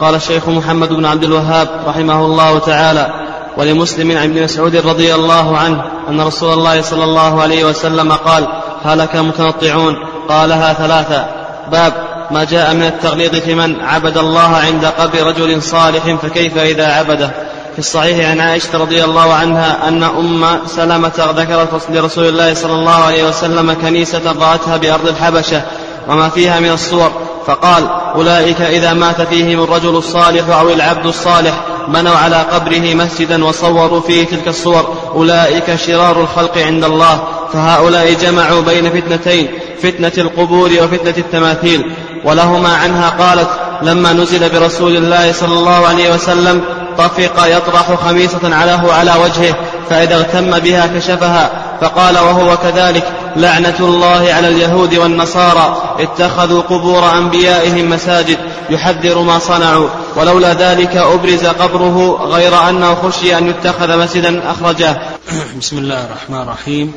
قال الشيخ محمد بن عبد الوهاب رحمه الله تعالى ولمسلم عن ابن مسعود رضي الله عنه أن رسول الله صلى الله عليه وسلم قال هلك المتنطعون قالها ثلاثة باب ما جاء من التغليظ في من عبد الله عند قبر رجل صالح فكيف إذا عبده؟ في الصحيح عن عائشة رضي الله عنها أن أم سلمة ذكرت لرسول الله صلى الله عليه وسلم كنيسة رأتها بأرض الحبشة وما فيها من الصور. فقال أولئك إذا مات فيهم الرجل الصالح أو العبد الصالح بنوا على قبره مسجدا وصوروا فيه تلك الصور. أولئك شرار الخلق عند الله. فهؤلاء جمعوا بين فتنتين فتنة القبور وفتنة التماثيل. ولهما عنها قالت لما نزل برسول الله صلى الله عليه وسلم طفق يطرح خميصة عليه على وجهه فإذا اغتم بها كشفها. فقال وهو كذلك لعنة الله على اليهود والنصارى اتخذوا قبور أنبيائهم مساجد يحذر ما صنعوا ولولا ذلك أبرز قبره غير أنه خشي أن يتخذ مسجدا أخرجاه بسم الله الرحمن الرحيم.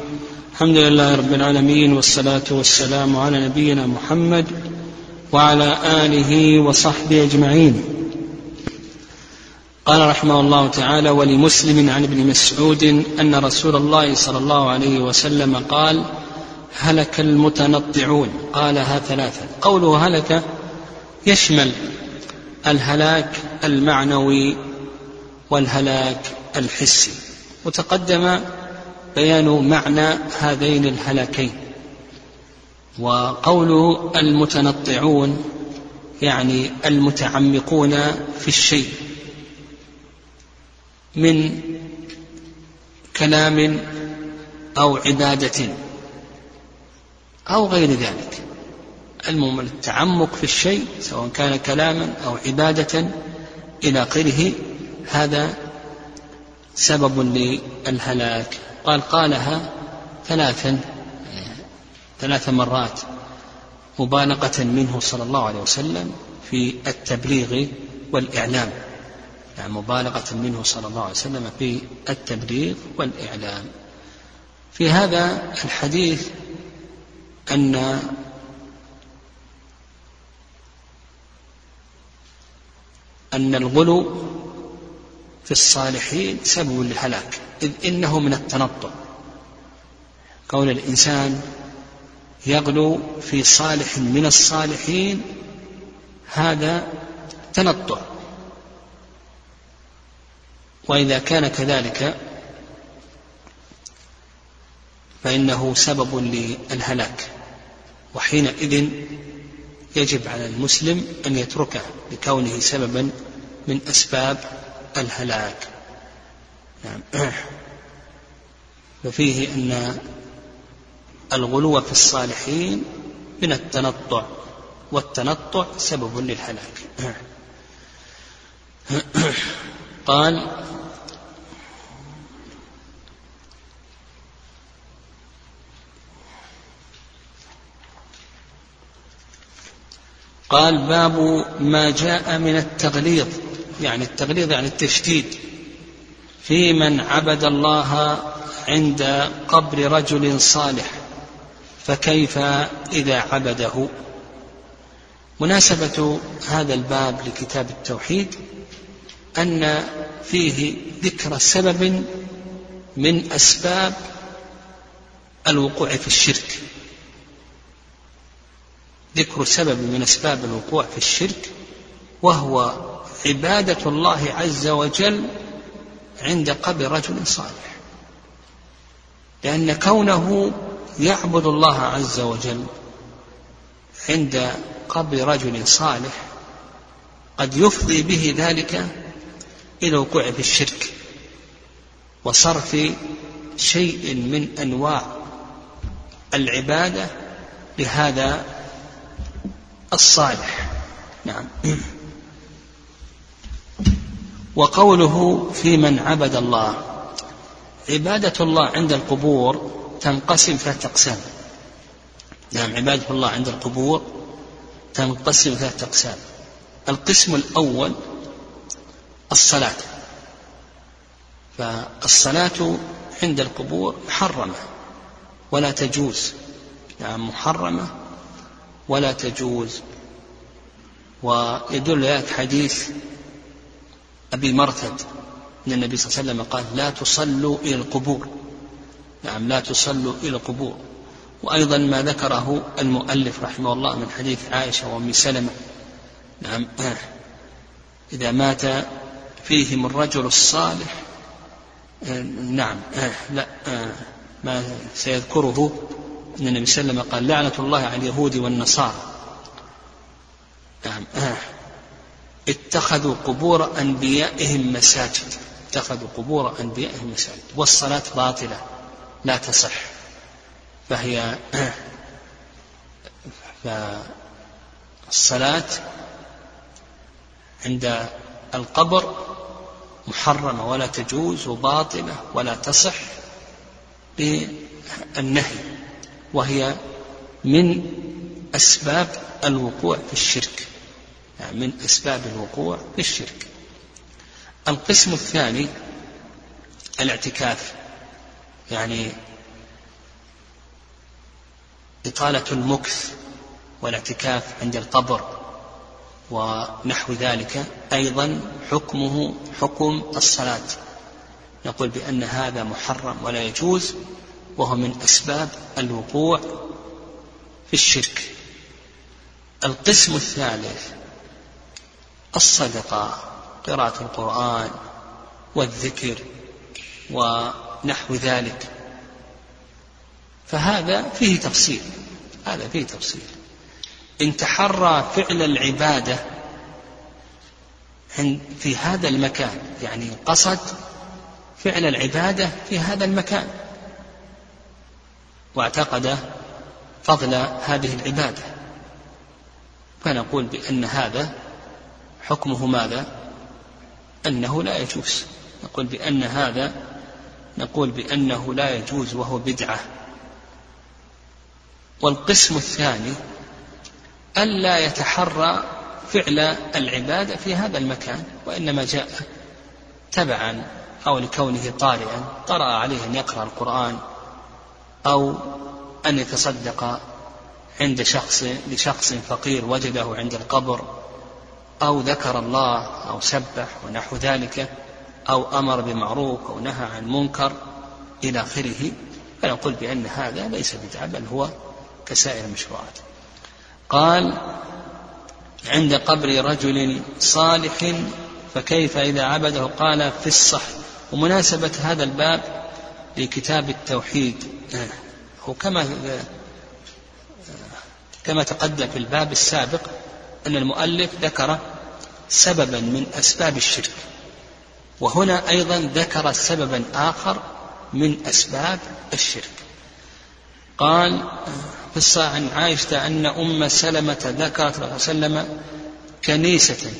الحمد لله رب العالمين والصلاة والسلام على نبينا محمد وعلى آله وصحبه أجمعين. قال رحمه الله تعالى ولمسلم عن ابن مسعود أن رسول الله صلى الله عليه وسلم قال هلك المتنطعون. قالها ثلاثة قوله هلك يشمل الهلاك المعنوي والهلاك الحسي. وتقدم بيان معنى هذين الهلاكين. وقوله المتنطعون يعني المتعمقون في الشيء. من كلام أو عبادة أو غير ذلك. المهم التعمق في الشيء سواء كان كلاما أو عبادة إلى آخره هذا سبب للهلاك. قال قالها ثلاثا ثلاث مرات مبالغة منه صلى الله عليه وسلم في التبليغ والإعلام. مبالغة منه صلى الله عليه وسلم في التبليغ والإعلام. في هذا الحديث أن أن الغلو في الصالحين سبب للهلاك إذ إنه من التنطع. كون الإنسان يغلو في صالح من الصالحين هذا تنطع. وإذا كان كذلك فإنه سبب للهلاك وحينئذ يجب على المسلم أن يتركه لكونه سببا من أسباب الهلاك. نعم. ففيه أن الغلو في الصالحين من التنطع والتنطع سبب للهلاك. قال قال باب ما جاء من التغليظ يعني التغليظ يعني التشديد. في من عبد الله عند قبر رجل صالح فكيف إذا عبده؟ مناسبة هذا الباب لكتاب التوحيد أن فيه ذكر سبب من أسباب الوقوع في الشرك. ذكر سبب من أسباب الوقوع في الشرك وهو عبادة الله عز وجل عند قبر رجل صالح. لأن كونه يعبد الله عز وجل عند قبر رجل صالح قد يفضي به ذلك إلى الوقوع في الشرك وصرف شيء من أنواع العبادة. لهذا الصالح. نعم. وقوله في من عبد الله عبادة الله عند القبور تنقسم ثلاثة أقسام. نعم عبادة الله عند القبور تنقسم ثلاثة أقسام. القسم الأول الصلاة. فالصلاة عند القبور محرمة ولا تجوز. نعم محرمة ولا تجوز. ويدل ذلك حديث أبي مرثد. أن النبي صلى الله عليه وسلم قال لا تصلوا إلى القبور. نعم لا تصلوا إلى القبور. وأيضا ما ذكره المؤلف رحمه الله من حديث عائشة وأم سلمة. نعم إذا مات فيهم الرجل الصالح نعم لا ما سيذكره أن النبي صلى الله عليه وسلم قال لعنة الله على اليهود والنصارى. نعم. اتخذوا قبور أنبيائهم مساجد. اتخذوا قبور أنبيائهم مساجد. والصلاة باطلة. لا تصح. فهي فالصلاة عند القبر محرمة ولا تجوز وباطلة ولا تصح بالنهي وهي من أسباب الوقوع في الشرك. يعني من أسباب الوقوع في الشرك. القسم الثاني الاعتكاف. يعني إطالة المكث والاعتكاف عند القبر ونحو ذلك أيضا حكمه حكم الصلاة. نقول بأن هذا محرم ولا يجوز وهو من أسباب الوقوع في الشرك. القسم الثالث الصدقة قراءة القرآن والذكر ونحو ذلك. فهذا فيه تفصيل هذا فيه تفصيل. إن تحرى فعل العبادة في هذا المكان يعني قصد فعل العبادة في هذا المكان. واعتقد فضل هذه العبادة. فنقول بأن هذا حكمه ماذا؟ أنه لا يجوز. نقول بأن هذا نقول بأنه لا يجوز وهو بدعة. والقسم الثاني ألا يتحرى فعل العبادة في هذا المكان وإنما جاء تبعا أو لكونه قارئا طرأ عليه أن يقرأ القرآن أو أن يتصدق عند شخص لشخص فقير وجده عند القبر أو ذكر الله أو سبح ونحو ذلك أو أمر بمعروف أو نهى عن منكر إلى آخره فنقول بأن هذا ليس بدعة بل هو كسائر المشروعات. قال عند قبر رجل صالح فكيف إذا عبده؟ قال في الصح ومناسبة هذا الباب لكتاب التوحيد. هو كما كما تقدم في الباب السابق أن المؤلف ذكر سببا من أسباب الشرك وهنا أيضا ذكر سببا آخر من أسباب الشرك. قال في الصحيح عن عائشة أن أم سلمة ذكرت صلى الله عليه وسلم كنيسة.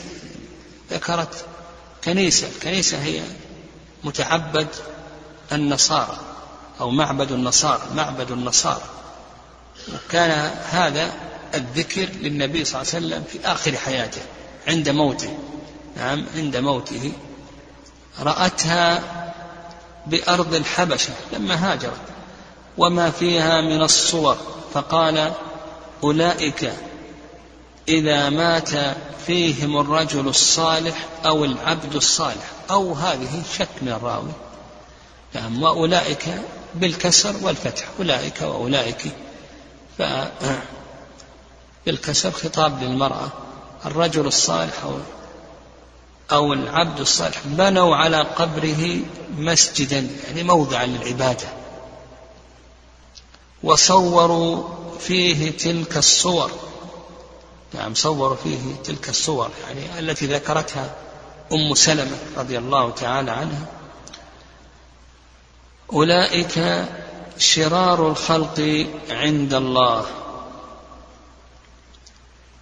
ذكرت كنيسة. الكنيسة هي متعبد النصارى أو معبد النصارى معبد النصارى. وكان هذا الذكر للنبي صلى الله عليه وسلم في آخر حياته عند موته. نعم عند موته. رأتها بأرض الحبشة لما هاجرت. وما فيها من الصور. فقال أولئك إذا مات فيهم الرجل الصالح أو العبد الصالح. أو هذه شك من الراوي. نعم وأولئك بالكسر والفتح. أولئك وأولئك. ف بالكسر خطاب للمرأة. الرجل الصالح أو أو العبد الصالح. بنوا على قبره مسجدا يعني موضعا للعبادة. وصوروا فيه تلك الصور. نعم صوروا فيه تلك الصور يعني التي ذكرتها أم سلمة رضي الله تعالى عنها. أولئك شرار الخلق عند الله.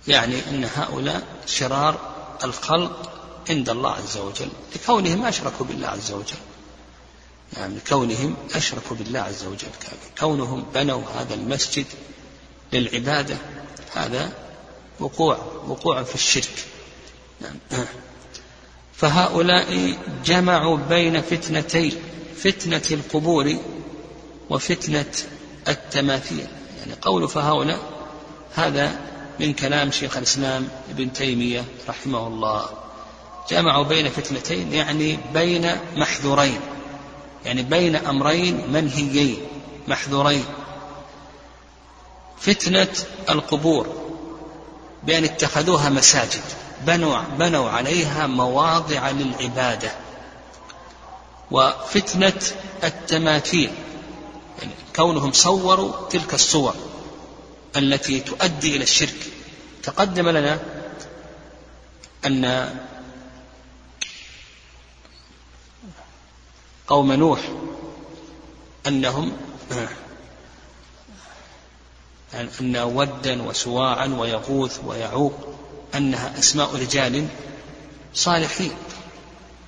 يعني أن هؤلاء شرار الخلق عند الله عز وجل. لكونهم أشركوا بالله عز وجل. يعني كونهم أشركوا بالله عز وجل. كونهم بنوا هذا المسجد للعبادة هذا وقوع وقوع في الشرك. نعم. فهؤلاء جمعوا بين فتنتين. فتنة القبور وفتنة التماثيل. يعني قول فهؤلاء هذا من كلام شيخ الإسلام ابن تيمية رحمه الله. جمعوا بين فتنتين يعني بين محذورين. يعني بين أمرين منهيين محذورين. فتنة القبور بأن اتخذوها مساجد بنوا بنوا عليها مواضع للعبادة. وفتنة التماثيل. يعني كونهم صوروا تلك الصور التي تؤدي إلى الشرك. تقدم لنا أن قوم نوح أنهم أن ودا وسواعا ويغوث ويعوق أنها أسماء رجال صالحين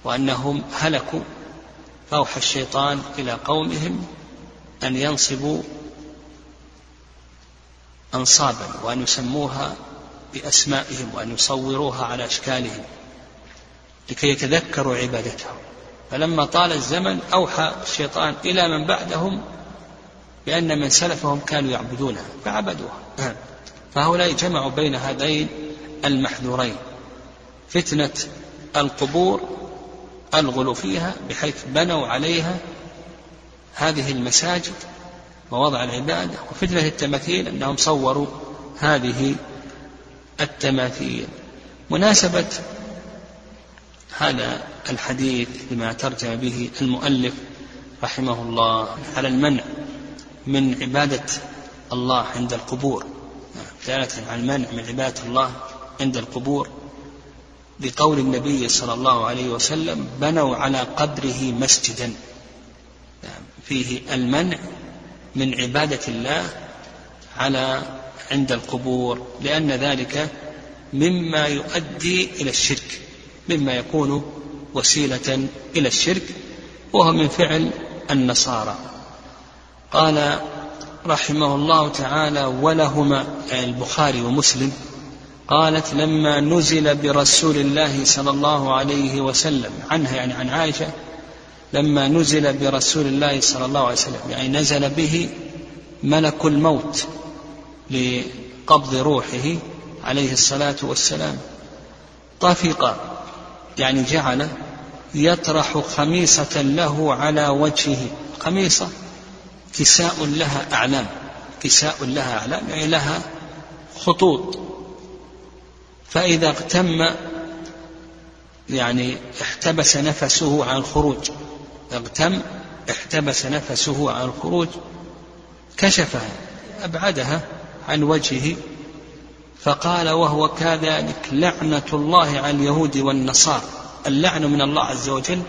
وأنهم هلكوا فأوحى الشيطان إلى قومهم أن ينصبوا أنصابا وأن يسموها بأسمائهم وأن يصوروها على أشكالهم لكي يتذكروا عبادتهم. فلما طال الزمن أوحى الشيطان إلى من بعدهم بأن من سلفهم كانوا يعبدونها فعبدوها فهؤلاء جمعوا بين هذين المحذورين. فتنة القبور الغلو فيها بحيث بنوا عليها هذه المساجد مواضع العبادة وفتنة التماثيل أنهم صوروا هذه التماثيل. مناسبة هذا الحديث لما ترجم به المؤلف رحمه الله على المنع من عبادة الله عند القبور. دلالة على المنع من عبادة الله عند القبور. بقول النبي صلى الله عليه وسلم بنوا على قبره مسجدا. فيه المنع من عبادة الله على عند القبور لأن ذلك مما يؤدي إلى الشرك مما يكون وسيلة إلى الشرك وهو من فعل النصارى. قال رحمه الله تعالى ولهما يعني البخاري ومسلم قالت لما نزل برسول الله صلى الله عليه وسلم عنها يعني عن عائشة لما نزل برسول الله صلى الله عليه وسلم يعني نزل به ملك الموت لقبض روحه عليه الصلاة والسلام. طفق يعني جعل يطرح خميصة له على وجهه. خميصة كساء لها أعلام كساء لها أعلام يعني لها خطوط. فإذا اغتم يعني احتبس نفسه عن الخروج. اغتم احتبس نفسه عن الخروج كشفها أبعدها عن وجهه فقال وهو كذلك لعنة الله على اليهود والنصارى. اللعن من الله عز وجل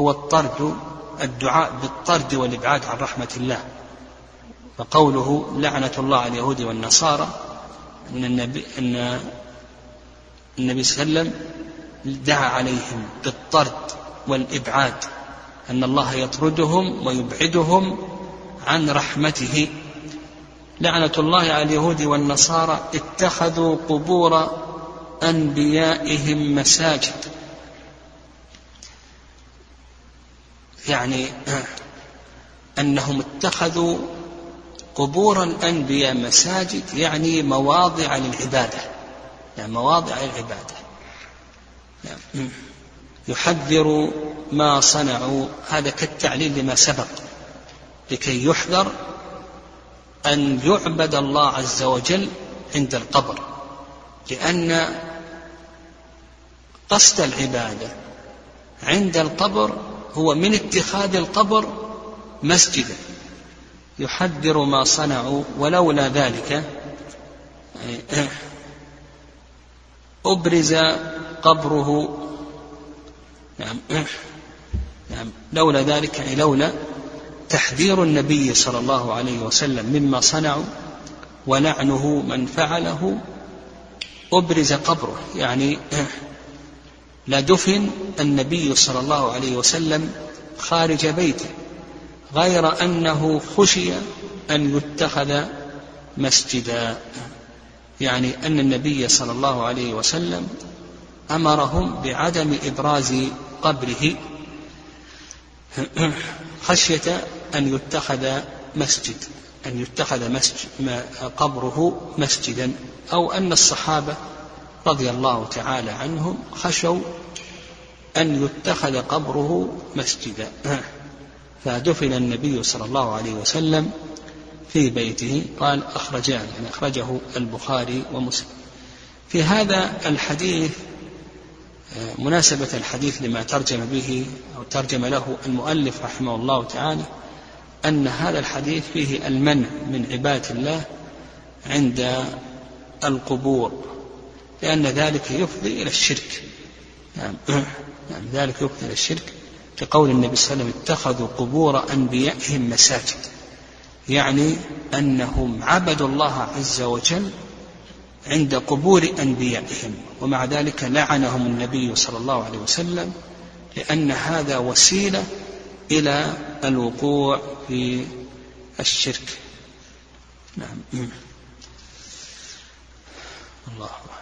هو الطرد الدعاء بالطرد والإبعاد عن رحمة الله. فقوله لعنة الله على اليهود والنصارى أن النبي أن النبي صلى الله عليه وسلم دعا عليهم بالطرد والإبعاد أن الله يطردهم ويبعدهم عن رحمته. لعنة الله على اليهود والنصارى اتخذوا قبور أنبيائهم مساجد. يعني أنهم اتخذوا قبور الأنبياء مساجد يعني مواضع للعبادة. يعني مواضع للعبادة يعني يحذر ما صنعوا هذا كالتعليل لما سبق لكي يحذر أن يعبد الله عز وجل عند القبر لأن قصد العبادة عند القبر هو من اتخاذ القبر مسجدا. يحذر ما صنعوا ولولا ذلك أبرز قبره. نعم. نعم. لولا ذلك يعني لولا تحذير النبي صلى الله عليه وسلم مما صنعوا ولعنه من فعله أبرز قبره. يعني لدفن النبي صلى الله عليه وسلم خارج بيته غير أنه خشي أن يتخذ مسجدا. يعني أن النبي صلى الله عليه وسلم أمرهم بعدم إبراز قبره. خشية أن يتخذ مسجد أن يتخذ مسجد قبره مسجدا أو أن الصحابة رضي الله تعالى عنهم خشوا أن يتخذ قبره مسجدا. فدفن النبي صلى الله عليه وسلم في بيته قال أخرجاه يعني أخرجه البخاري ومسلم. في هذا الحديث مناسبة الحديث لما ترجم به أو ترجم له المؤلف رحمه الله تعالى أن هذا الحديث فيه المنع من عبادة الله عند القبور لأن ذلك يفضي إلى الشرك. نعم. يعني ذلك يفضي إلى الشرك كقول النبي صلى الله عليه وسلم اتخذوا قبور أنبيائهم مساجد. يعني أنهم عبدوا الله عز وجل عند قبور أنبيائهم ومع ذلك لعنهم النبي صلى الله عليه وسلم لأن هذا وسيلة إلى الوقوع في الشرك. نعم. الله أعلم